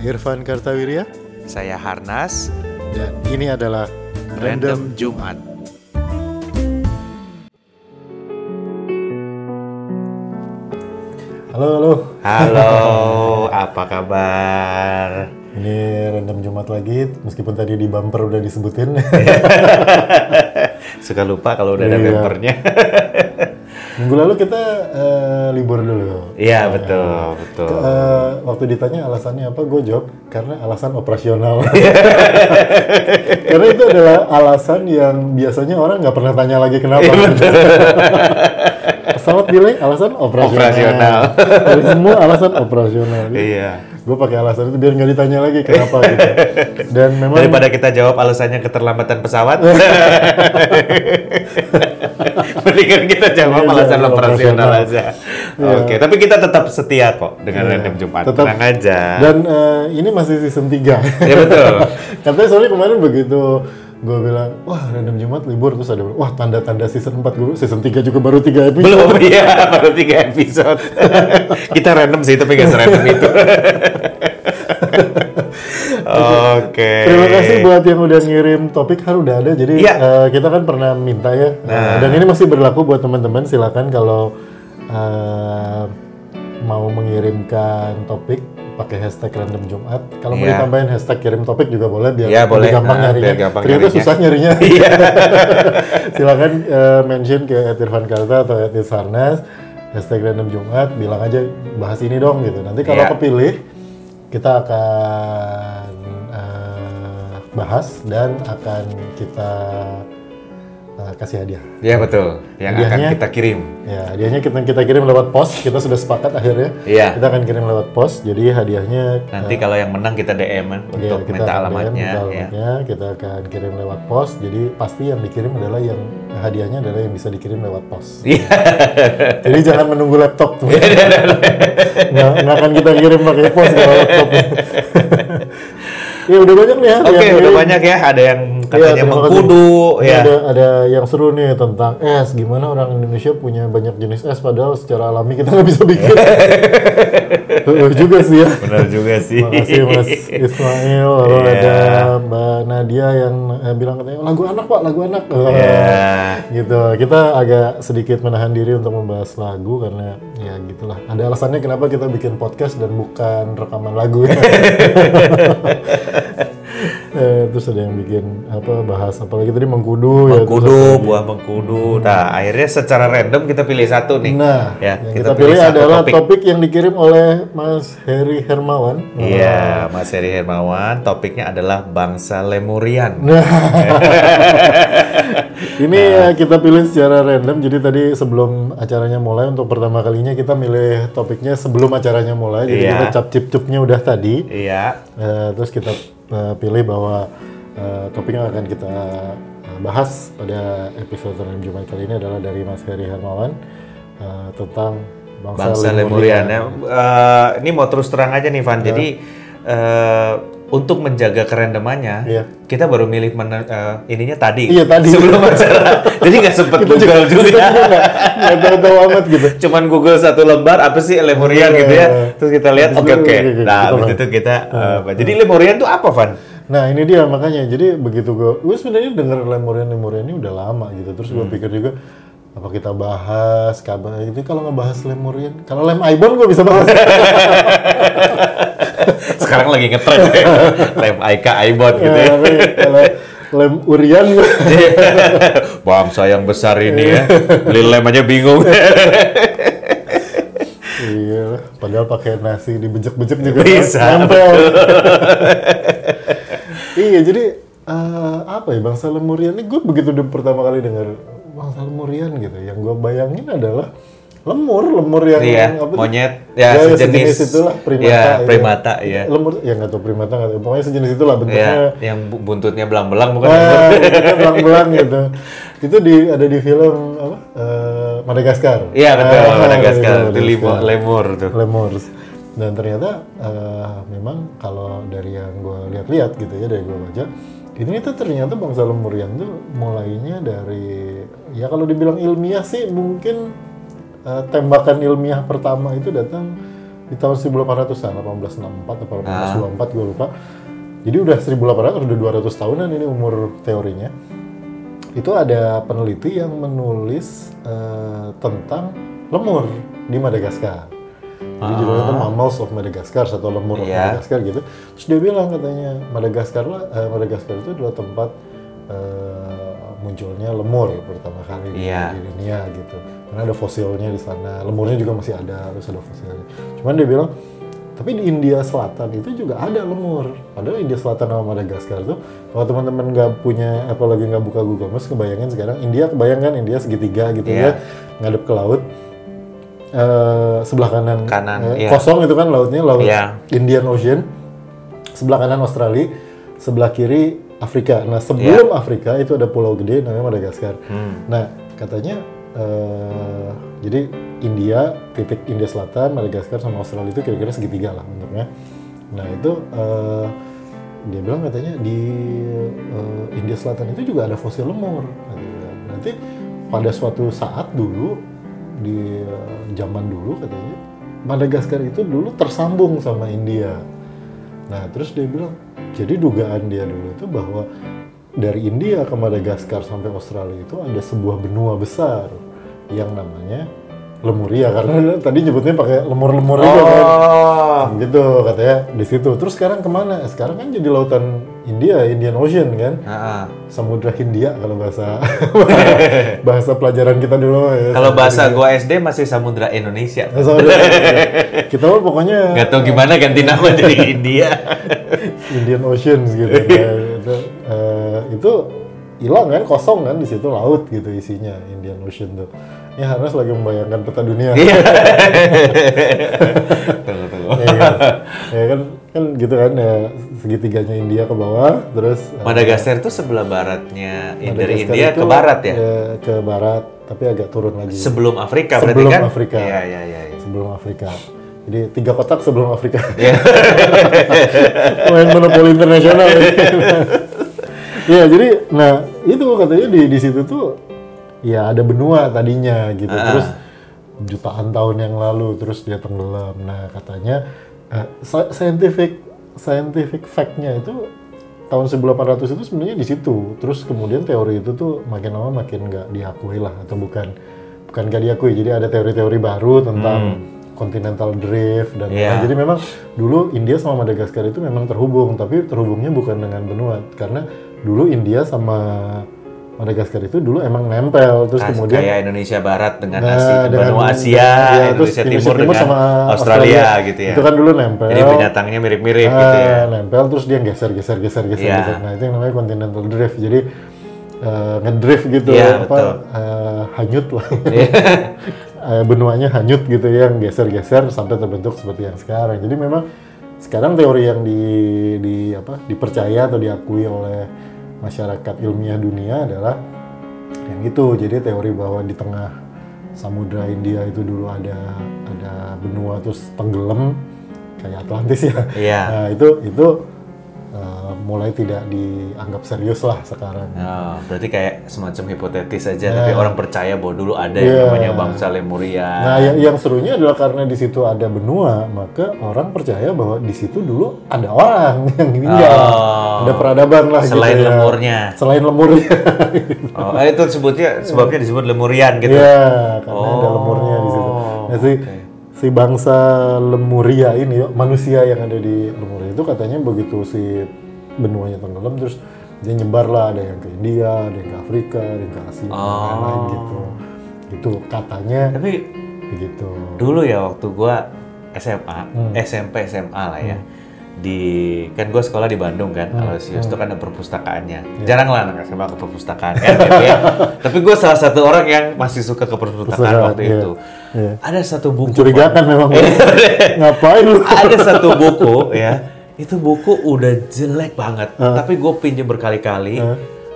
Saya Irfan Kartawirya Saya Harnas, dan ini adalah Random Jumat. Halo, halo. Halo, apa kabar? Ini Random Jumat lagi, meskipun tadi di bumper udah disebutin. Suka lupa kalau udah ada Iya. bumpernya. Minggu lalu kita eh, libur dulu. Iya, betul, betul. Eh, waktu ditanya alasannya apa, gue jawab karena alasan operasional. karena itu adalah alasan yang biasanya orang nggak pernah tanya lagi kenapa. Pesawat delay alasan operasional. Operasional. Dari semua alasan operasional. Iya. Gue pakai alasan itu biar nggak ditanya lagi kenapa gitu. Dan memang Daripada kita jawab alasannya keterlambatan pesawat. Mendingan kita jawab Iya, alasan jawab operasional operasional. aja. Iya. Oke, tapi kita tetap setia kok dengan Iya, Random Jumat. tetap. Tenang aja. Dan eh, ini masih season 3. Ya betul. Katanya soalnya kemarin begitu gue bilang, wah random Jumat libur, terus ada, wah tanda-tanda season 4 gue, season 3 juga baru 3 episode. Belum ya, baru tiga episode. kita random sih, tapi nggak serandom itu. Oke. Terima kasih buat yang udah ngirim topik, har udah ada. Jadi Iya. eh, kita kan pernah minta ya, Eh, dan ini masih berlaku buat teman-teman. Silakan kalau eh, mau mengirimkan topik pakai hashtag random Jumat. Kalau mau Iya. ditambahin hashtag kirim topik juga boleh biar lebih boleh. gampang Nah, nyarinya. biar gampang Ternyata nyarinya. susah nyarinya. Iya. Silakan eh, mention ke Irfan Karta atau Sarnas hashtag random Jumat bilang aja bahas ini dong gitu. Nanti kalau Iya. kepilih kita akan bahas dan akan kita eh, kasih hadiah. Ya betul, yang akan Hadiahnya- kita kirim. Ya, hadiahnya kita kita kirim lewat pos. Kita sudah sepakat akhirnya. Iya. Kita akan kirim lewat pos. Jadi hadiahnya Nanti kalau yang menang kita DM kan Ya, untuk kita minta akan alamatnya. DM, minta ya. alamatnya, kita akan kirim lewat pos. Jadi pasti yang dikirim adalah yang hadiahnya adalah yang bisa dikirim lewat pos. Iya. Jadi jangan menunggu laptop tuh. nggak, nggak akan kita kirim pakai pos kalau laptop. ya udah banyak nih ya. Oke, yang udah banyak ya. Ada yang Iya, katanya kasih. mengkudu, ya. Ada, ada yang seru nih tentang es. Gimana orang Indonesia punya banyak jenis es padahal secara alami kita nggak bisa bikin. Heeh juga sih ya. Benar juga sih. Makasih Mas Ismail, lalu Iya. ada Mbak Nadia yang eh, bilang katanya lagu anak pak, lagu anak. Iya. gitu. Kita agak sedikit menahan diri untuk membahas lagu karena ya gitulah. Ada alasannya kenapa kita bikin podcast dan bukan rekaman lagu. Eh, terus ada yang bikin apa bahas apalagi tadi mengkudu ya. Mengkudu, apa- buah mengkudu. Nah, akhirnya secara random kita pilih satu nih. Nah, ya, yang kita, pilih satu adalah topik. topik. yang dikirim oleh Mas Heri Hermawan. Iya, Mas Heri Hermawan. Topiknya adalah bangsa Lemurian. Nah, ini ya kita pilih secara random. Jadi tadi sebelum acaranya mulai untuk pertama kalinya kita milih topiknya sebelum acaranya mulai. Jadi Iya. kita cap cip cupnya udah tadi. Iya. Eh, terus kita eh, pilih bahwa eh, topik yang akan kita eh, bahas pada episode random Jumat kali ini adalah dari Mas Heri Hermawan eh, tentang bangsa, bangsa Lemuria. Lemurian. ya. Eh, ini mau terus terang aja nih, Van. Jadi eh, untuk menjaga kerendemannya, Iya. kita baru milih men- eh, ininya tadi. Iya, tadi. Sebelum acara. Jadi nggak sempet Kita Google juga. juga nggak nggak tahu-tahu amat gitu. Cuman Google satu lembar apa sih Lemurian Iya. gitu ya. Terus kita lihat, oke oke. oke, oke, Nah, habis bahas. itu kita. eh, apa. Jadi Lemurian tuh apa, Van? Nah ini dia makanya jadi begitu gue, gue sebenarnya denger lemurian lemurian ini udah lama gitu terus gue pikir juga apa kita bahas kabar itu kalau ngebahas lemurian kalau lem ibon gue bisa bahas Sekarang lagi ngetren ya. Lem Aika Aibot gitu ya. Ya, tapi kalau lem urian gue Bangsa yang besar ini ya. Beli lem aja bingung. iya padahal pakai nasi dibejek-bejek juga Bisa, nempel iya jadi eh, apa ya bangsa lemurian ini gue begitu pertama kali dengar bangsa lemurian gitu yang gue bayangin adalah lemur lemur yang Iya, apa tuh? monyet, ya, sejenis- itulah primata ya, primata, iya. lemur ya nggak tahu primata nggak tahu pokoknya sejenis itulah bentuknya ya, yang bu- buntutnya belang-belang bukan lemur. bentuknya belang-belang gitu itu di ada di film apa Eh, Madagaskar Iya, betul. Ah, Madagaskar. Itu limo- Madagaskar. lemur tuh. lemurs dan ternyata eh, memang kalau dari yang gue lihat-lihat gitu ya dari gue baca ini tuh ternyata bangsa lemurian tuh mulainya dari ya kalau dibilang ilmiah sih mungkin eh, tembakan ilmiah pertama itu datang di tahun 1800-an, 1864 atau Ah. 1824 gue lupa. Jadi udah 1800 udah 200 tahunan ini umur teorinya. Itu ada peneliti yang menulis eh, tentang lemur di Madagaskar. Jadi judulnya itu Mammals of Madagascar atau lemur of Ah. Iya. Madagaskar gitu. Terus dia bilang katanya Madagaskar lah, eh, Madagaskar itu adalah tempat eh, munculnya lemur pertama kali di- Iya. di dunia gitu. Karena ada fosilnya di sana, lemurnya juga masih ada, terus ada fosilnya. Cuman dia bilang, tapi di India Selatan itu juga ada lemur. Padahal India Selatan sama Madagaskar tuh, kalau teman-teman nggak punya, apalagi nggak buka Google Maps, kebayangin sekarang India, kebayangkan India segitiga gitu Iya. ya, ngadep ke laut. Eh, sebelah kanan, Kanan, eh, iya. kosong itu kan lautnya, laut Iya. Indian Ocean. Sebelah kanan Australia, sebelah kiri Afrika. Nah sebelum Afrika itu ada pulau gede namanya Madagaskar. Hmm. Nah, katanya eh, jadi India, titik India Selatan, Madagaskar sama Australia itu kira-kira segitiga lah bentuknya. Nah, itu eh, dia bilang katanya di eh, India Selatan itu juga ada fosil lemur. Nanti pada suatu saat dulu di eh, zaman dulu katanya Madagaskar itu dulu tersambung sama India. Nah, terus dia bilang, jadi dugaan dia dulu itu bahwa dari India ke Madagaskar sampai Australia itu ada sebuah benua besar yang namanya Lemuria karena tadi nyebutnya pakai lemur-lemur itu kan. Oh. Gitu katanya di situ. Terus sekarang ke mana? Sekarang kan jadi lautan India, Indian Ocean kan. Ah. Samudra Hindia kalau bahasa bahasa pelajaran kita dulu ya. Kalau bahasa gua SD masih Samudra Indonesia. Samudra Hindia. Kita mah pokoknya Gak tau gimana ganti nama jadi India. Indian Ocean gitu. Nah, itu eh, itu hilang kan kosong kan di situ laut gitu isinya Indian Ocean tuh. Ya harus lagi membayangkan peta dunia. Iya. Tunggu, tunggu. ya, kan? ya kan kan gitu kan ya segitiganya India ke bawah terus eh, Madagaskar itu sebelah baratnya dari Madagaskar India ke barat ya? eh, ke barat tapi agak turun lagi Sebelum Afrika berarti Sebelum kan? Afrika. Iya, iya, iya. iya. sebelum Afrika. Jadi tiga kotak sebelum Afrika. Iya. Main monopoli internasional. Iya, jadi nah itu katanya di di situ tuh ya ada benua tadinya gitu. Ah. Terus jutaan tahun yang lalu terus dia tenggelam. Nah, katanya sci- scientific scientific fact-nya itu tahun 1800 itu sebenarnya di situ. Terus kemudian teori itu tuh makin lama makin nggak diakui lah atau bukan bukan nggak diakui. Jadi ada teori-teori baru tentang continental drift dan Hmm. Lain-lain. jadi memang dulu India sama Madagaskar itu memang terhubung, tapi terhubungnya bukan dengan benua karena dulu India sama Madagaskar itu dulu emang nempel terus kemudian kayak Indonesia Barat dengan Nah, Asia, dengan- benua Asia, ya, terus Indonesia Timur, dengan sama Australia, gitu ya. Itu kan dulu nempel. Jadi binatangnya mirip-mirip Ah, gitu ya. nempel terus dia geser geser geser geser Iya. geser. Nah, itu yang namanya continental drift. Jadi eh, ngedrift gitu Iya, apa betul. eh, hanyut lah. Iya. Eh, benuanya hanyut gitu ya, yang geser-geser sampai terbentuk seperti yang sekarang. Jadi memang sekarang teori yang di, di apa dipercaya atau diakui oleh masyarakat ilmiah dunia adalah yang itu. Jadi teori bahwa di tengah Samudra India itu dulu ada ada benua terus tenggelam kayak Atlantis ya. Iya. Nah, itu itu eh, mulai tidak dianggap serius lah sekarang. Oh, berarti kayak semacam hipotetis aja, Nah. tapi orang percaya bahwa dulu ada Iya. yang namanya bangsa Lemuria. Nah, yang, yang serunya adalah karena di situ ada benua, maka orang percaya bahwa di situ dulu ada orang yang tinggal, Oh. ada peradaban lah Selain gitu ya. lemurnya. Selain lemurnya. Oh, eh, itu sebutnya sebabnya disebut Lemurian gitu. Iya, karena ada Oh, lemurnya di situ. Nah, si, oke. si bangsa Lemuria ini, manusia yang ada di Lemuria itu katanya begitu si benuanya tenggelam terus dia nyebar lah ada yang ke India, ada yang ke Afrika, ada yang ke Asia, dan lain-lain gitu. Itu katanya Tapi begitu. dulu ya waktu gua SMA, Hmm. SMP, SMA lah ya. Di kan gua sekolah di Bandung kan, Hmm. Aloysius itu kan ada perpustakaannya. Iya. Jarang lah anak SMA ke perpustakaan kan gitu ya. Tapi gua salah satu orang yang masih suka ke perpustakaan waktu iya. itu. Iya. Ada satu buku Mencurigakan memang. Ngapain lu? ada satu buku ya itu buku udah jelek banget. Tapi gue pinjam berkali-kali.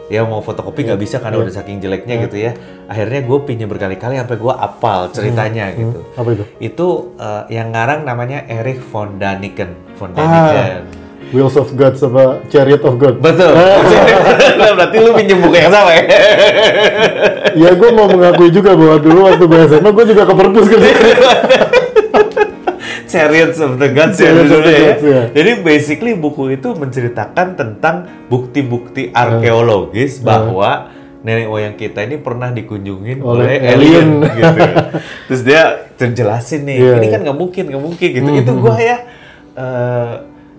Ya mau fotokopi nggak bisa karena udah saking jeleknya gitu ya. Akhirnya gue pinjam berkali-kali sampai gue apal ceritanya gitu. Apa itu? itu eh, yang ngarang namanya Erich von Daniken. Von Ah, Daniken. Wheels of God sama Chariot of God. betul. Nah, berarti lu pinjam buku yang sama ya? Ya gue mau mengakui juga bahwa dulu waktu gue SMA gue juga ke perpus gitu. Chariots of the Gods ya judulnya ya. Gods, ya. Jadi basically buku itu menceritakan tentang bukti-bukti arkeologis bahwa nenek moyang kita ini pernah dikunjungin oleh, Oleh alien, alien. gitu. Terus dia terjelasin nih, Iya, ini kan nggak mungkin, nggak mungkin gitu. Itu gua ya eh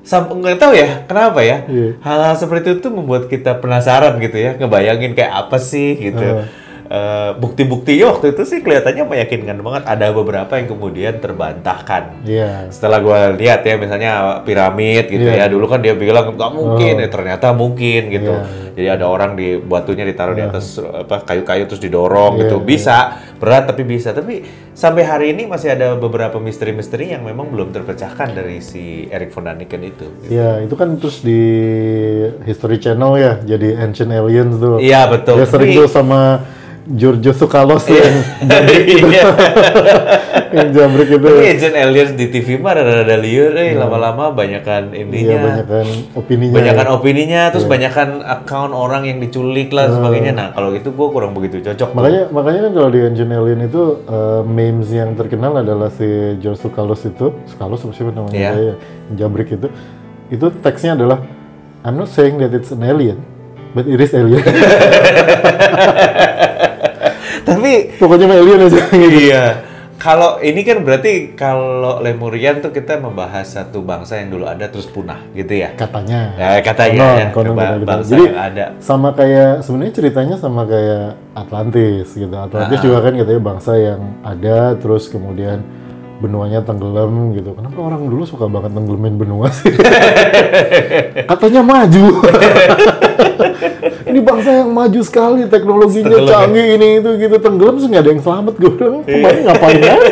sampai nggak tahu ya kenapa ya Iya. hal-hal seperti itu tuh membuat kita penasaran gitu ya, ngebayangin kayak apa sih gitu. Eh, bukti-buktinya waktu itu sih kelihatannya meyakinkan banget. Ada beberapa yang kemudian terbantahkan Iya. setelah gue lihat ya misalnya piramid gitu ya Iya. dulu kan dia bilang nggak mungkin ya ternyata mungkin gitu Iya. jadi ada orang di batunya ditaruh di atas apa kayu-kayu terus didorong Iya, gitu iya. bisa berat tapi bisa tapi sampai hari ini masih ada beberapa misteri-misteri yang memang belum terpecahkan dari si Erik von Daniken itu Ya, itu kan terus di History Channel ya, jadi Ancient Aliens tuh. iya betul Dia sering tuh sama Giorgio Tsoukalos yang jabrik itu. Iya. yang jabrik itu. Tapi Agent Aliens di TV mah rada-rada liur, eh lama-lama banyakan Iya, ininya. banyak kan opininya. banyakan ya. opininya terus banyakan account orang yang diculik lah sebagainya nah kalau itu gue kurang begitu cocok tuh. Makanya makanya kan kalau di Ancient Alien itu eh, memes yang terkenal adalah si George Tsoukalos itu, Tsoukalos apa siapa namanya Iya. saya, yang jabrik itu. Itu teksnya adalah I'm not saying that it's an alien, but it is alien. tapi Pokoknya alien aja gitu. iya kalau ini kan berarti kalau Lemurian tuh kita membahas satu bangsa yang dulu ada terus punah gitu ya Katanya. ya katanya Konon, ya konon ba- gitu. bangsa Jadi yang ada sama kayak sebenarnya ceritanya sama kayak Atlantis gitu. Atlantis Ah. juga kan katanya bangsa yang ada terus kemudian benuanya tenggelam gitu. Kenapa orang dulu suka banget tenggelamin benua sih? Katanya maju. ini bangsa yang maju sekali, teknologinya ya? canggih ini itu gitu tenggelam nggak ada yang selamat gue bilang Iya. kemarin ngapain ya?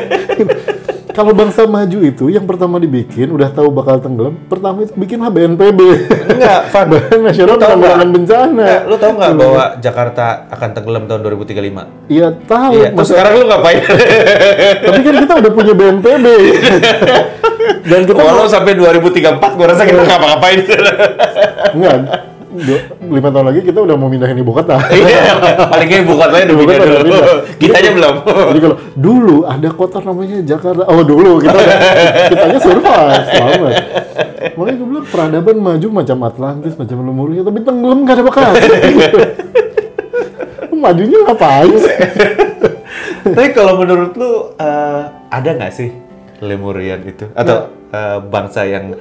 Kalau bangsa maju itu yang pertama dibikin udah tahu bakal tenggelam, pertama itu bikinlah BNPB. enggak Van Badan Nasional Penanggulangan? Bencana. Enggak, lu tahu nggak bahwa Jakarta akan tenggelam tahun 2035 Iya tahu. iya Masa- sekarang lu ngapain tapi kan kita udah punya BNPB. Dan kita Walau sampai 2034 gua rasa kita nggak ngapain enggak. Lima tahun lagi kita udah mau mindahin ibu kota. Iya, paling nggak ibu kotanya udah pindah udah dulu. pindah. Kitanya belum. Jadi kalau dulu ada kota namanya Jakarta. Oh dulu kita kitanya survive selamat. Makanya gue bilang peradaban maju macam Atlantis, macam Lemuria, tapi tenggelam gak ada bekas. Majunya ngapain sih? Tapi kalau menurut lu eh, ada nggak sih Lemurian itu atau eh, bangsa yang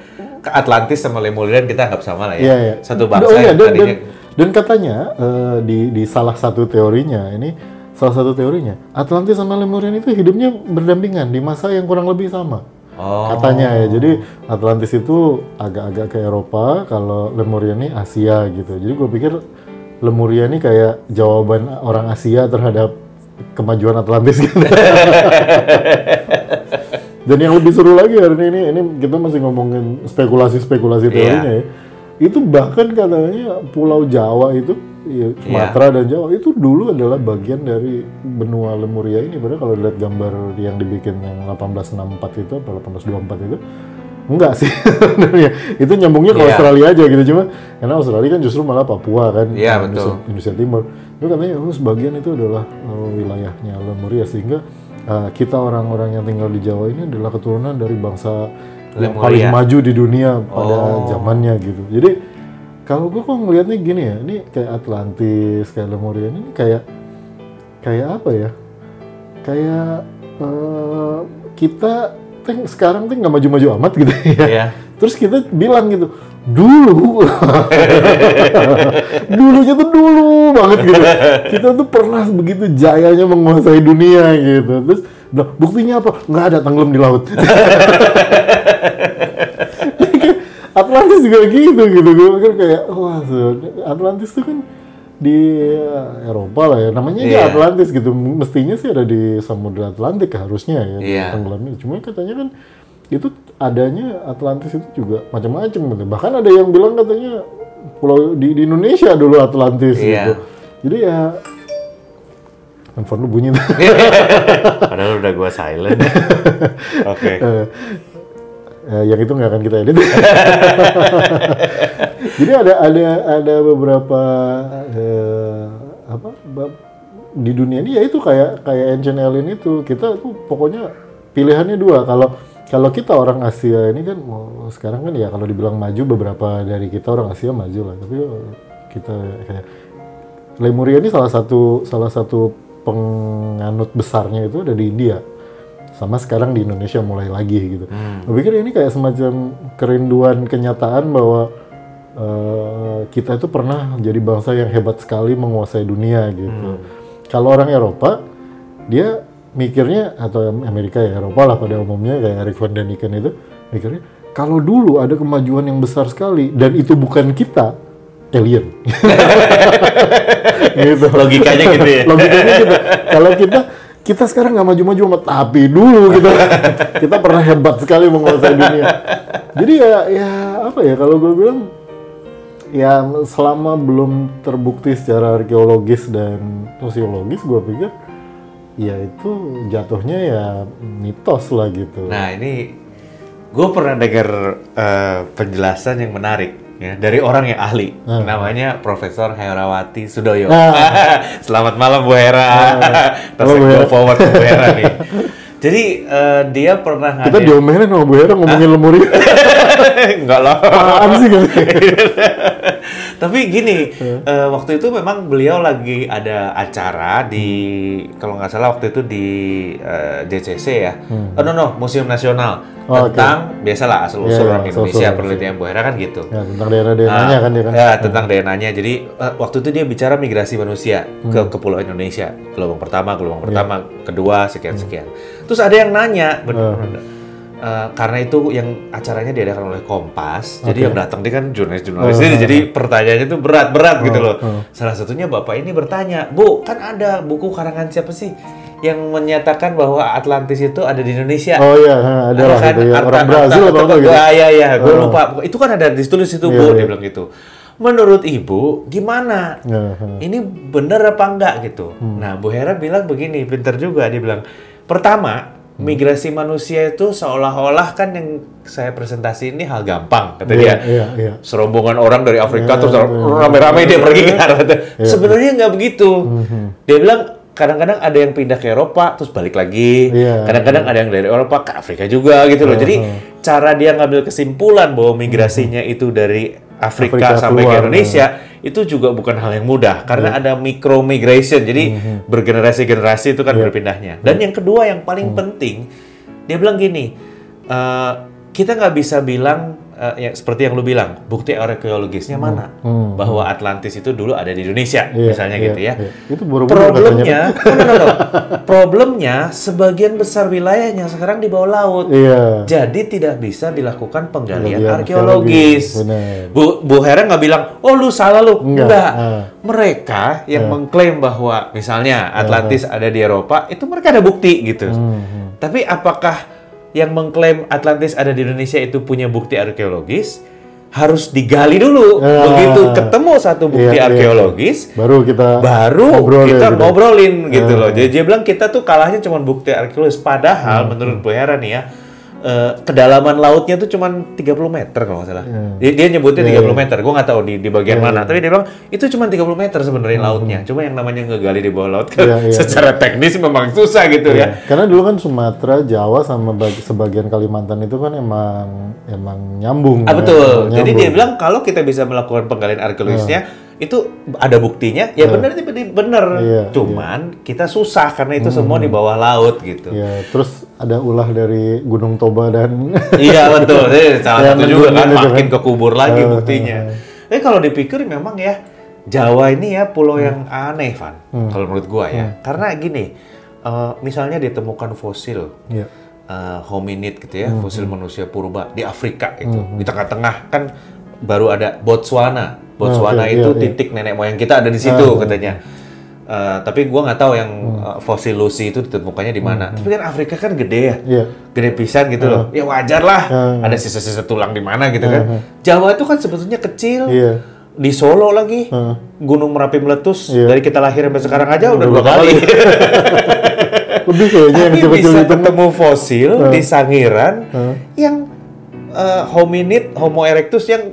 ke Atlantis sama Lemurian kita anggap sama lah ya. Iya, iya. Satu bangsa Oh, yang dan, tadinya dan, dan katanya eh, di di salah satu teorinya ini salah satu teorinya Atlantis sama Lemurian itu hidupnya berdampingan di masa yang kurang lebih sama. Oh. Katanya ya. Jadi Atlantis itu agak-agak ke Eropa, kalau Lemuria ini Asia gitu. Jadi gue pikir Lemuria ini kayak jawaban orang Asia terhadap kemajuan Atlantis gitu. Dan yang lebih seru lagi hari ini, ini kita masih ngomongin spekulasi-spekulasi Iya. teorinya ya. Itu bahkan katanya Pulau Jawa itu, ya, Sumatera dan Jawa itu dulu adalah bagian dari benua Lemuria ini. Padahal kalau lihat gambar yang dibikin yang 1864 itu, atau 1824 itu, enggak sih itu nyambungnya ke Iya. Australia aja gitu cuma karena Australia kan justru malah Papua kan Iya, Indonesia, betul. Indonesia Timur itu katanya oh, sebagian itu adalah uh, wilayahnya Lemuria sehingga uh, kita orang-orang yang tinggal di Jawa ini adalah keturunan dari bangsa yang paling maju di dunia pada Oh. zamannya gitu jadi kalau gue kok ngelihatnya gini ya ini kayak Atlantis kayak Lemuria ini kayak kayak apa ya kayak uh, kita sekarang tuh nggak maju-maju amat gitu ya Iya. Terus kita bilang gitu, dulu, dulunya tuh dulu banget gitu. Kita tuh pernah begitu jayanya menguasai dunia gitu. Terus, nah, buktinya apa? Nggak ada tenggelam di laut. Atlantis juga gitu gitu. Gue pikir kayak, wah, Atlantis tuh kan di eh, Eropa lah ya. Namanya aja Iya. Atlantis gitu. Mestinya sih ada di Samudra Atlantik harusnya ya. Iya. Tenggelamnya. Cuma katanya kan itu adanya Atlantis itu juga macam-macam gitu. Bahkan ada yang bilang katanya pulau di, di Indonesia dulu Atlantis Iya. gitu. Jadi ya handphone lu bunyi. Padahal udah gua silent. Oke. Eh, eh, yang itu nggak akan kita edit. Jadi ada ada ada beberapa eh, apa di dunia ini ya itu kayak kayak ancient alien itu kita tuh pokoknya pilihannya dua kalau kalau kita orang Asia ini kan oh, sekarang kan ya kalau dibilang maju beberapa dari kita orang Asia maju lah tapi oh, kita kayak Lemuria ini salah satu salah satu penganut besarnya itu ada di India sama sekarang di Indonesia mulai lagi gitu. Hmm. Gue pikir ini kayak semacam kerinduan kenyataan bahwa eh, kita itu pernah jadi bangsa yang hebat sekali menguasai dunia gitu. Kalau orang Eropa dia mikirnya atau Amerika ya Eropa lah pada umumnya kayak Erik van Daniken itu mikirnya kalau dulu ada kemajuan yang besar sekali dan itu bukan kita alien. Gitu. Logikanya gitu ya. logikanya gitu. Kalau kita kita sekarang nggak maju-maju amat tapi dulu gitu. Kita pernah hebat sekali menguasai dunia. Jadi ya ya apa ya kalau gue bilang ya selama belum terbukti secara arkeologis dan sosiologis gue pikir ya itu jatuhnya ya mitos lah gitu Nah ini gue pernah dengar eh, penjelasan yang menarik ya dari orang yang ahli, namanya Profesor Herawati Sudoyo. Selamat malam Bu Hera. Terus Halo, Bu Hera. forward ke Bu Hera nih. Jadi eh, dia pernah kita diomelin sama Bu Hera ngomongin lemuri enggak lah. apaan sih Tapi gini, eh, waktu itu memang beliau lagi ada acara di kalau nggak salah waktu itu di eh, JCC ya. Oh no no, Museum Nasional Oh, tentang biasalah asal usul Iya, orang Indonesia asal-usul. penelitian Bu Hera kan gitu. ya tentang daerah daerahnya kan dia kan Ya, tentang DNA-nya. Jadi eh, waktu itu dia bicara migrasi manusia ke Hmm. kepulauan Indonesia. Gelombang pertama, gelombang pertama, Iya. kedua, sekian-sekian. Terus ada yang nanya, bener, Hmm. Eh, karena itu yang acaranya diadakan oleh Kompas, jadi Oke. yang datang dia kan jurnalis-jurnalis Hmm, ini, jadi pertanyaannya itu berat-berat gitu loh. hmm. Salah satunya bapak ini bertanya, Bu, kan ada buku karangan siapa sih yang menyatakan bahwa Atlantis itu ada di Indonesia? oh iya ada lah kan gitu ya Arta- orang Brazil Arta- apa gitu Ya, ya, ya, gue Oh. lupa. Itu kan ada ditulis itu, Iya, Bu, iya. dia bilang gitu. Menurut Ibu, gimana? Ya, ha. Ini bener apa enggak gitu? Hmm. Nah, Bu Hera bilang begini, pinter juga. Dia bilang, pertama. Migrasi manusia itu seolah-olah kan yang saya presentasi ini hal gampang, kata Iya, dia. iya, iya. Serombongan orang dari Afrika Iya, terus iya, rame-rame dia pergi ke arah itu. Sebenarnya nggak begitu. Hmm, Dia bilang kadang-kadang ada yang pindah ke Eropa terus balik lagi. Iya. Kadang-kadang ada yang dari Eropa ke Afrika juga gitu loh. Jadi cara dia ngambil kesimpulan bahwa migrasinya itu dari Afrika, Afrika sampai ke keluar, Indonesia itu juga bukan hal yang mudah karena ada micro migration. Jadi bergenerasi-generasi itu kan berpindahnya. Dan yang kedua yang paling penting dia bilang gini, eh, kita nggak bisa bilang eh, ya, seperti yang lu bilang bukti arkeologisnya mana Hmm. bahwa Atlantis itu dulu ada di Indonesia Iya, misalnya iya, gitu ya. iya. Itu katanya. Problemnya, no, no, no. problemnya sebagian besar wilayahnya sekarang di bawah laut. Iya. Jadi tidak bisa dilakukan penggalian arkeologis. Bu, Bu Hera nggak bilang, oh lu salah lu. Enggak, Enggak. ah. Mereka yang mengklaim bahwa misalnya Atlantis ada di Eropa, itu mereka ada bukti gitu. Hmm, Tapi apakah yang mengklaim Atlantis ada di Indonesia itu punya bukti arkeologis? Harus digali dulu. Ah. Begitu ketemu satu bukti Iya, iya. arkeologis, Baru kita baru ngobrol ya, kita gitu. ngobrolin gitu loh. Jadi dia bilang kita tuh kalahnya cuma bukti arkeologis. Padahal menurut Bu Hera nih ya, eh, kedalaman lautnya tuh cuma 30 meter kalau nggak salah. Dia, dia nyebutnya 30 meter. Gue nggak tahu di, di bagian mana. Tapi dia bilang itu cuma 30 meter sebenarnya lautnya. Cuma yang namanya ngegali di bawah laut kan Iya, iya, secara teknis memang susah gitu ya. Karena dulu kan Sumatera, Jawa sama bagi- sebagian Kalimantan itu kan emang emang nyambung. Ah ya, betul. emang Jadi nyambung. dia bilang kalau kita bisa melakukan penggalian arkeologisnya itu ada buktinya, ya benar itu benar. Iya, Cuman kita susah karena itu semua di bawah laut gitu. Ya, terus ada ulah dari Gunung Toba dan iya betul. Jadi salah Yang satu juga kan nunjukin itu makin kan. kekubur lagi Eh, buktinya. Tapi kalau dipikir memang ya Jawa ini ya pulau Hmm. yang aneh, Van. Kalau menurut gua ya. Karena gini, eh, misalnya ditemukan fosil ya. eh, hominid gitu ya, Hmm, fosil manusia purba di Afrika itu. Di tengah-tengah kan baru ada Botswana. Botswana Oh, iya, itu iya, iya. titik nenek moyang kita ada di situ katanya. Eh, tapi gua nggak tahu yang Hmm. eh, fosil Lucy itu ditemukannya di mana. Tapi kan Afrika kan gede ya Iya. gede pisan gitu loh. Ya wajar lah. Hmm. Ada sisa-sisa tulang di mana gitu kan. Jawa itu kan sebetulnya kecil. Iya. Di Solo lagi. Hmm. Gunung Merapi meletus. Iya. Dari kita lahir sampai sekarang aja udah dua dua kali. Lebih kayaknya yang Tapi bisa ketemu fosil di Sangiran Hmm. yang eh, hominid, Homo erectus yang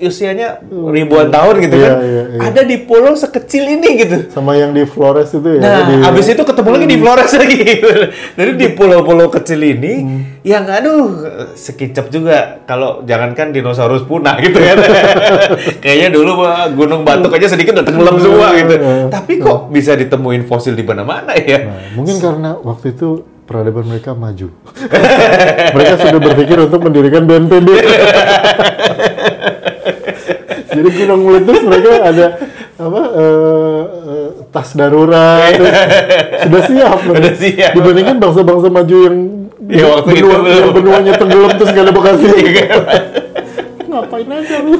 usianya ribuan tahun gitu Iya, kan. iya, iya. Ada di pulau sekecil ini gitu. Sama yang di Flores itu ya. Nah, di, abis itu ketemu lagi di Flores lagi. gitu. Jadi di pulau-pulau kecil ini, yang aduh sekicap juga. Kalau jangankan dinosaurus punah gitu kan. Kayaknya dulu Gunung Batuk aja sedikit udah tenggelam semua gitu. Tapi kok bisa ditemuin fosil di mana-mana ya? Nah, mungkin karena waktu itu peradaban mereka maju. mereka sudah berpikir untuk mendirikan BNPB. Jadi gunung meletus mereka ada apa eh, eh, tas darurat sudah siap Sudah siap. dibandingkan bangsa-bangsa maju yang Ya, waktu itu benua, belum. yang benuanya tenggelam terus gak ada bekasnya Iya kan? ngapain aja lu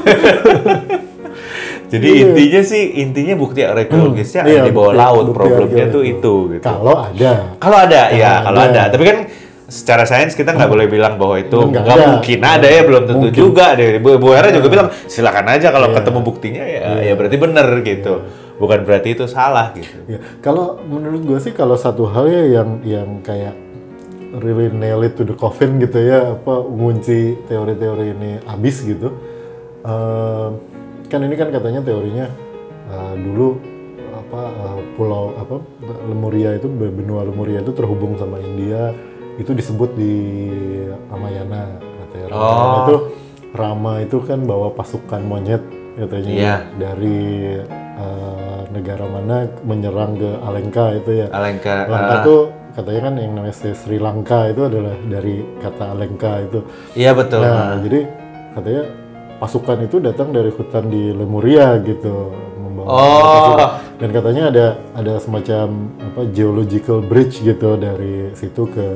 Jadi Iya. intinya sih intinya bukti arkeologisnya Iya, ada di bawah laut. Problemnya tuh itu gitu. kalau ada Kalau ada, ya Kalau kalau ada. ada. Tapi kan secara sains kita nggak boleh bilang bahwa itu Nggak mungkin ada ya, belum tentu Mungkin. juga deh. Bu, Bu Hera juga bilang silakan aja kalau Iya. ketemu buktinya ya, ya berarti benar gitu. Bukan berarti itu salah gitu. Ya, kalau menurut gue sih kalau satu hal ya yang yang kayak really nail it to the coffin gitu ya apa ngunci teori-teori ini habis gitu. Eh, kan ini kan katanya teorinya eh, dulu apa eh, pulau apa Lemuria itu benua Lemuria itu terhubung sama India itu disebut di Ramayana katanya. Ramayana Oh. itu Rama itu kan bawa pasukan monyet katanya Iya. dari eh, negara mana menyerang ke Alengka itu ya. Alengka, Alengka ah. tuh katanya kan yang namanya Sri Lanka itu adalah dari kata Alengka itu. Iya betul. Nah, jadi katanya pasukan itu datang dari hutan di Lemuria gitu membawa Oh. pasukan. dan katanya ada ada semacam apa geological bridge gitu dari situ ke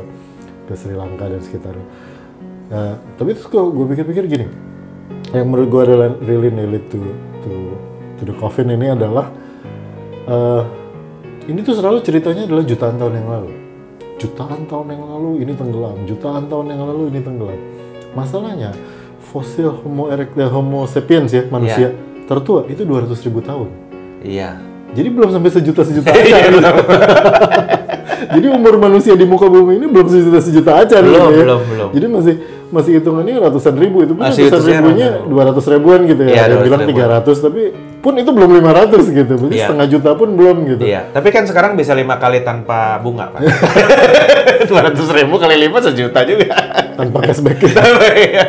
ke Sri Lanka dan sekitarnya. Nah, tapi terus gue pikir-pikir gini, yang menurut gue adalah really it to to to the coffin ini adalah eh, ini tuh selalu ceritanya adalah jutaan tahun yang lalu. Jutaan tahun yang lalu ini tenggelam, jutaan tahun yang lalu ini tenggelam. Masalahnya fosil Homo erectus, Homo sapiens ya manusia tertua itu 200 ribu tahun. Iya. Jadi belum sampai sejuta sejuta Iya. Jadi umur manusia di muka bumi ini belum sejuta sejuta acan. Belum, ya. belum, belum. Jadi masih masih hitungannya ratusan ribu itu pun Masih ratusan ribunya dua ratus ribuan gitu ya. Ada yang 200 bilang ribuan. 300 tapi pun itu belum 500 gitu. Berarti Iya. setengah juta pun belum gitu. Iya, tapi kan sekarang bisa lima kali tanpa bunga, Pak. Dua ratus ribu kali lima sejuta juga. Tanpa cashback. Iya.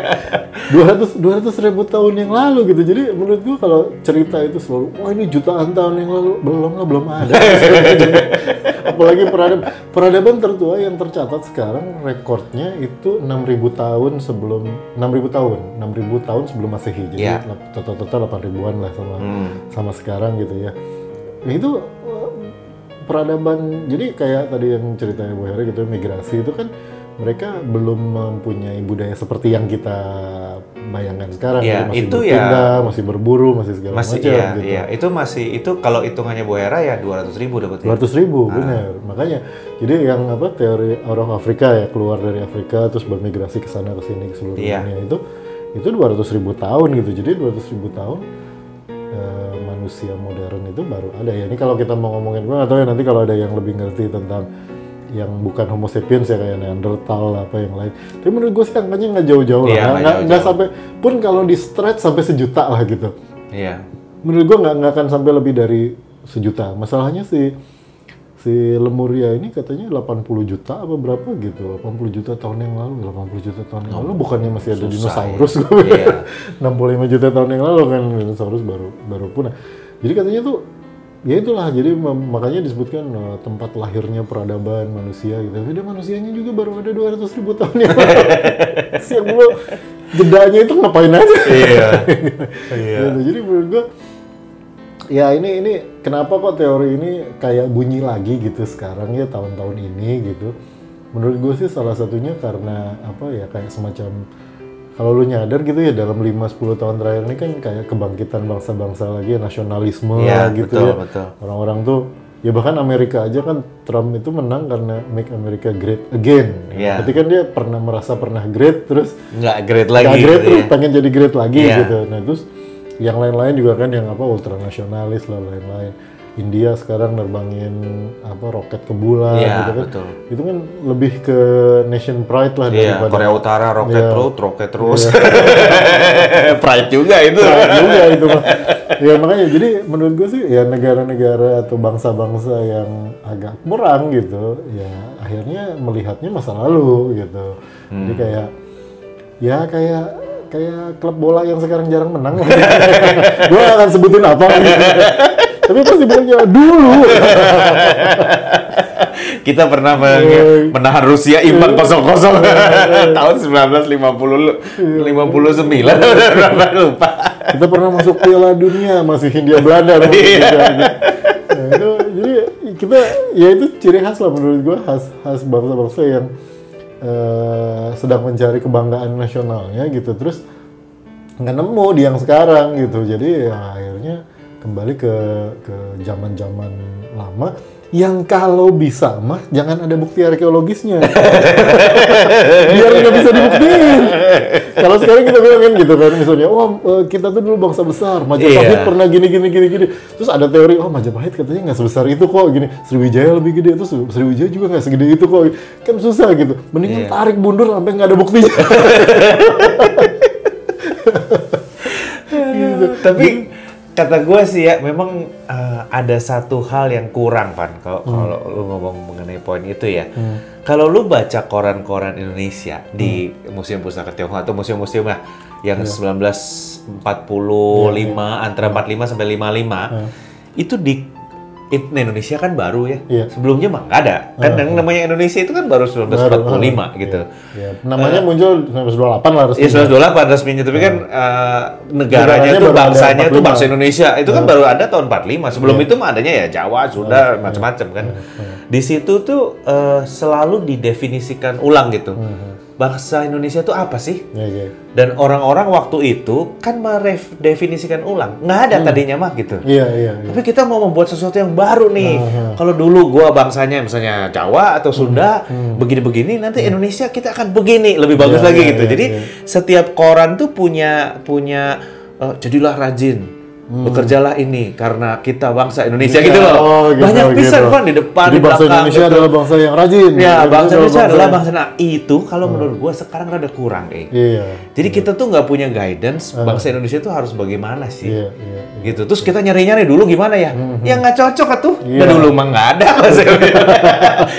200 200 ribu tahun yang lalu gitu. Jadi menurut gua kalau cerita itu selalu wah ini jutaan tahun yang lalu belum lah belum ada. Apalagi peradaban peradaban tertua yang tercatat sekarang rekornya itu 6000 tahun sebelum 6000 tahun, 6000 tahun sebelum Masehi. Jadi Iya. total-total 8 ribuan lah sama Hmm. sama sekarang gitu ya. Itu eh, peradaban jadi kayak tadi yang ceritanya Bu Hera gitu migrasi itu kan mereka belum mempunyai budaya seperti yang kita bayangkan sekarang Jadi masih itu ya- berpindah, masih berburu masih segala Masih macam iya, gitu iya. Itu masih itu kalau hitungannya Bu Hera ya dua ratus ribu dapat ya. 200 ribu Ah. benar makanya jadi yang apa teori orang Afrika ya keluar dari Afrika terus bermigrasi ke sana ke sini ke seluruh Iya. dunia itu itu 200 ribu tahun gitu jadi 200 ribu tahun eh, manusia modern itu baru ada ya ini kalau kita mau ngomongin gue atau ya nanti kalau ada yang lebih ngerti tentang yang bukan Homo sapiens ya kayak Neanderthal apa yang lain tapi menurut gue sih angkanya nggak jauh-jauh Iya, lah nggak nggak nggak jauh-jauh. sampai pun kalau di stretch sampai sejuta lah gitu Iya. menurut gua nggak nggak akan sampai lebih dari sejuta. Masalahnya si si Lemuria ini katanya 80 juta apa berapa gitu. 80 juta tahun yang lalu, 80 juta tahun yang lalu bukannya masih ada susah dinosaurus ya. gua. Iya. 65 juta tahun yang lalu kan dinosaurus baru baru punah. Jadi katanya tuh ya itulah jadi makanya disebutkan eh, tempat lahirnya peradaban manusia gitu. Tapi dia manusianya juga baru ada 200 ribu tahun yang. Siang dulu jedanya itu ngapain aja? Iya. Iya. Gitu. Jadi menurut gua ya ini ini kenapa kok teori ini kayak bunyi lagi gitu sekarang ya tahun-tahun ini gitu. Menurut gue sih salah satunya karena apa ya kayak semacam kalau lu nyadar gitu ya dalam 5-10 tahun terakhir ini kan kayak kebangkitan bangsa-bangsa lagi ya, nasionalisme Iya, gitu betul, ya. betul. Orang-orang tuh ya bahkan Amerika aja kan Trump itu menang karena make America great again. Iya. Berarti kan dia pernah merasa pernah great terus Nggak great lagi Nggak great gitu terus ya. pengen jadi great lagi Iya. gitu. Nah terus yang lain-lain juga kan yang apa ultranasionalis lah lain-lain. India sekarang nerbangin apa roket ke bulan Iya, gitu kan. betul. Itu kan lebih ke nation pride lah Iya, daripada Korea Utara roket Iya. terus, roket terus. Pride juga itu. Pride juga itu. Ya makanya jadi menurut gue sih ya negara-negara atau bangsa-bangsa yang agak kurang gitu ya akhirnya melihatnya masa lalu gitu. Jadi Hmm. kayak ya kayak kayak klub bola yang sekarang jarang menang. gue akan sebutin apa gitu. Tapi pasti bilangnya dulu. Kita pernah Iya. meng- menahan Rusia imbang kosong-kosong tahun 1950 59 udah berapa lupa. Kita pernah masuk Piala Dunia masih Hindia Belanda. Iya. gitu. Nah, jadi kita ya itu ciri khas lah menurut gua khas khas bangsa-bangsa yang eh, sedang mencari kebanggaan nasionalnya gitu terus nggak nemu di yang sekarang gitu jadi ya akhirnya kembali ke ke zaman-zaman lama. Yang kalau bisa mah jangan ada bukti arkeologisnya. Biar nggak bisa dibuktiin. Kalau sekarang kita bilang kan gitu kan misalnya oh kita tuh dulu bangsa besar Majapahit Iya. pernah gini gini gini gini. Terus ada teori oh Majapahit katanya nggak sebesar itu kok gini. Sriwijaya lebih gede terus Sriwijaya juga nggak segede itu kok. Kan susah gitu. Mendingan Iya. tarik mundur sampai nggak ada buktinya. Gitu. Tapi kata gue sih ya memang eh, ada satu hal yang kurang Van kalau Hmm. kalau lu ngomong mengenai poin itu ya. Kalau lu baca koran-koran Indonesia di Hmm. Museum Pustaka Tionghoa atau museum-museum lah yang Iya. 1945 antara 45 sampai 55 itu di it- Indonesia kan baru ya. Iya. Sebelumnya mah nggak ada. Kan yang namanya Indonesia itu kan baru 1945 gitu. ya, namanya muncul 1928 lah resmi Iya, 1928 resminya, tapi kan eh, negaranya Negaranya tuh baru ada bangsanya tuh 45. bangsa Indonesia. Itu kan baru ada tahun 45. Sebelum itu mah adanya ya Jawa, Sunda, macam-macam kan. Di situ tuh eh, selalu didefinisikan ulang gitu. Bangsa Indonesia tuh apa sih? ya, ya. Dan orang-orang waktu itu kan meredefinisikan ulang. Nggak ada tadinya mah gitu. iya iya iya. Tapi kita mau membuat sesuatu yang baru nih. Kalau dulu gua bangsanya misalnya Jawa atau Sunda, begini-begini, nanti Indonesia kita akan begini, lebih bagus Iya, lagi iya, gitu. iya, Jadi iya. setiap koran tuh punya punya eh, jadilah rajin. Bekerjalah ini karena kita bangsa Indonesia Iya, gitu loh. oh, gitu, Banyak pisan gitu. Van di depan, Jadi di bangsa belakang. Indonesia gitu. adalah bangsa yang rajin Ya, Gitu, bangsa Indonesia adalah bangsa. Nah, itu kalau menurut gua sekarang rada kurang, eh. iya Jadi kita tuh nggak punya guidance bangsa Indonesia tuh harus bagaimana sih iya iya gitu terus kita nyari-nyari dulu gimana ya ya nggak cocok atuh Iya. Udah dulu mah nggak ada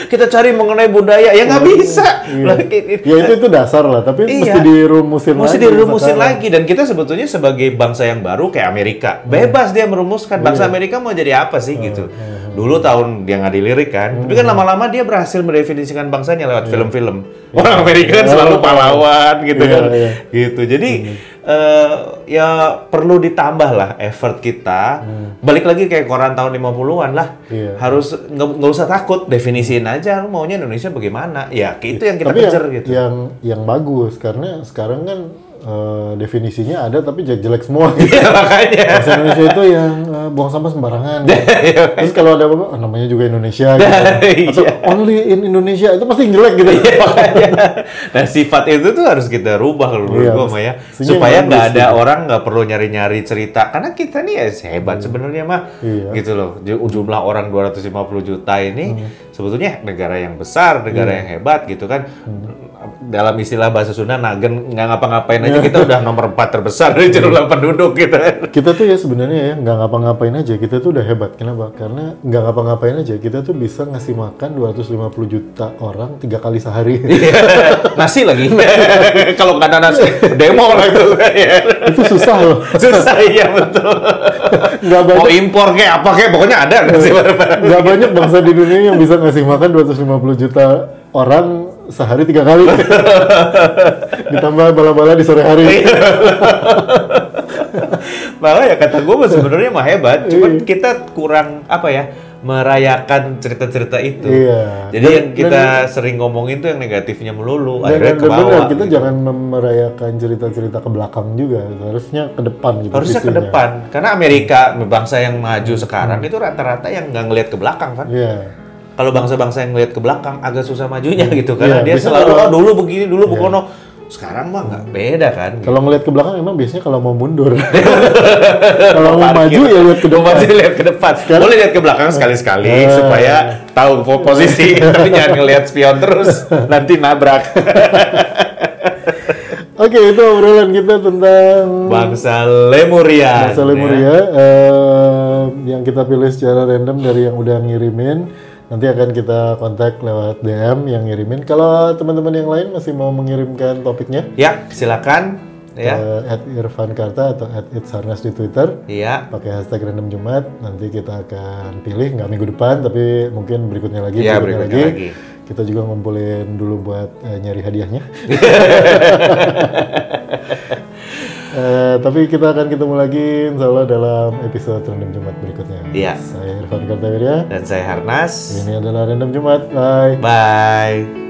kita cari mengenai budaya ya nggak bisa Iya. Lah, i- i- ya itu itu dasar lah tapi Iya. mesti dirumusin mesti lagi dirumusin sekarang. lagi dan kita sebetulnya sebagai bangsa yang baru kayak Amerika bebas dia merumuskan bangsa Iya. Amerika mau jadi apa sih gitu. Dulu tahun dia nggak dilirik kan tapi kan lama-lama dia berhasil mendefinisikan bangsanya lewat film-film. Orang Amerika kan selalu pahlawan gitu Iya, kan. iya. gitu. Jadi eh, ya perlu ditambah lah effort kita. Balik lagi kayak koran tahun 50-an lah. Iya. harus nggak usah takut definisiin aja maunya Indonesia bagaimana. Ya itu yang kita tapi kejar yang, gitu. yang yang bagus karena sekarang kan eh, definisinya ada tapi jelek-jelek semua Iya, makanya Bahasa Indonesia itu yang eh, buang sampah sembarangan. Terus kalau ada apa, oh, namanya juga Indonesia gitu. Iya. Atau only in Indonesia itu pasti yang jelek gitu. nah sifat itu tuh harus kita rubah kalau menurut Iya, gua mah ya mestinya supaya nggak ada gitu. orang nggak perlu nyari-nyari cerita karena kita nih ya hebat sebenarnya mah Iya. gitu loh Ju- jumlah orang 250 juta ini Hmm. sebetulnya negara yang besar negara Iya. yang hebat gitu kan Hmm. Dalam istilah bahasa Sunda nagen nggak ngapa-ngapain aja kita udah nomor 4 terbesar dari jumlah penduduk gitu Kita tuh ya sebenarnya ya nggak ngapa-ngapain aja, kita tuh udah hebat. Kenapa? Karena nggak ngapa-ngapain aja, kita tuh bisa ngasih makan 250 juta orang tiga kali sehari. nasi lagi kalau nggak ada nasi demo lah itu itu susah loh. susah iya betul Nggak mau banyak, impor kayak apa kayak pokoknya ada nasi nggak banyak bangsa di dunia yang bisa ngasih makan 250 juta orang sehari tiga kali. Ditambah bala-bala di sore hari. malah ya kata gue sebenarnya mah hebat cuman Iya. kita kurang apa ya merayakan cerita-cerita itu Iya. jadi Dan- yang kita sering ngomongin tuh yang negatifnya melulu Dan, akhirnya dan ke benar, kita gitu. jangan merayakan cerita-cerita ke belakang juga, harusnya ke depan gitu. harusnya ke depan karena Amerika bangsa yang maju sekarang itu rata-rata yang nggak ngelihat ke belakang kan Iya. Kalau bangsa-bangsa yang ngelihat ke belakang agak susah majunya gitu karena Iya, dia selalu kalau- oh dulu begini dulu Iya. bukono sekarang mah nggak beda kan. Kalau ngeliat ke belakang emang biasanya kalau mau mundur. kalau mau maju ya lihat ke depan. maju lihat ke depan. Boleh lihat ke belakang sekali-sekali Eh. supaya tahu po- posisi, tapi jangan ngelihat spion terus, nanti nabrak. Oke, itu obrolan kita tentang Bangsa Lemurian. Bahasa Lemuria eh, yang kita pilih secara random dari yang udah ngirimin. Nanti akan kita kontak lewat DM yang ngirimin. Kalau teman-teman yang lain masih mau mengirimkan topiknya, Ya, silakan. Ya, at Irfan Karta atau at Itsarnas di Twitter. iya. Pakai hashtag random Jumat. Nanti kita akan pilih, nggak minggu depan, tapi mungkin berikutnya lagi. Iya, berikutnya lagi. Kita juga ngumpulin dulu buat eh, nyari hadiahnya. Eh, tapi kita akan ketemu lagi insya Allah dalam episode Random Jumat berikutnya. Iya. Saya Irfan Kartawirya. Dan saya Harnas. Ini adalah Random Jumat. Bye. Bye.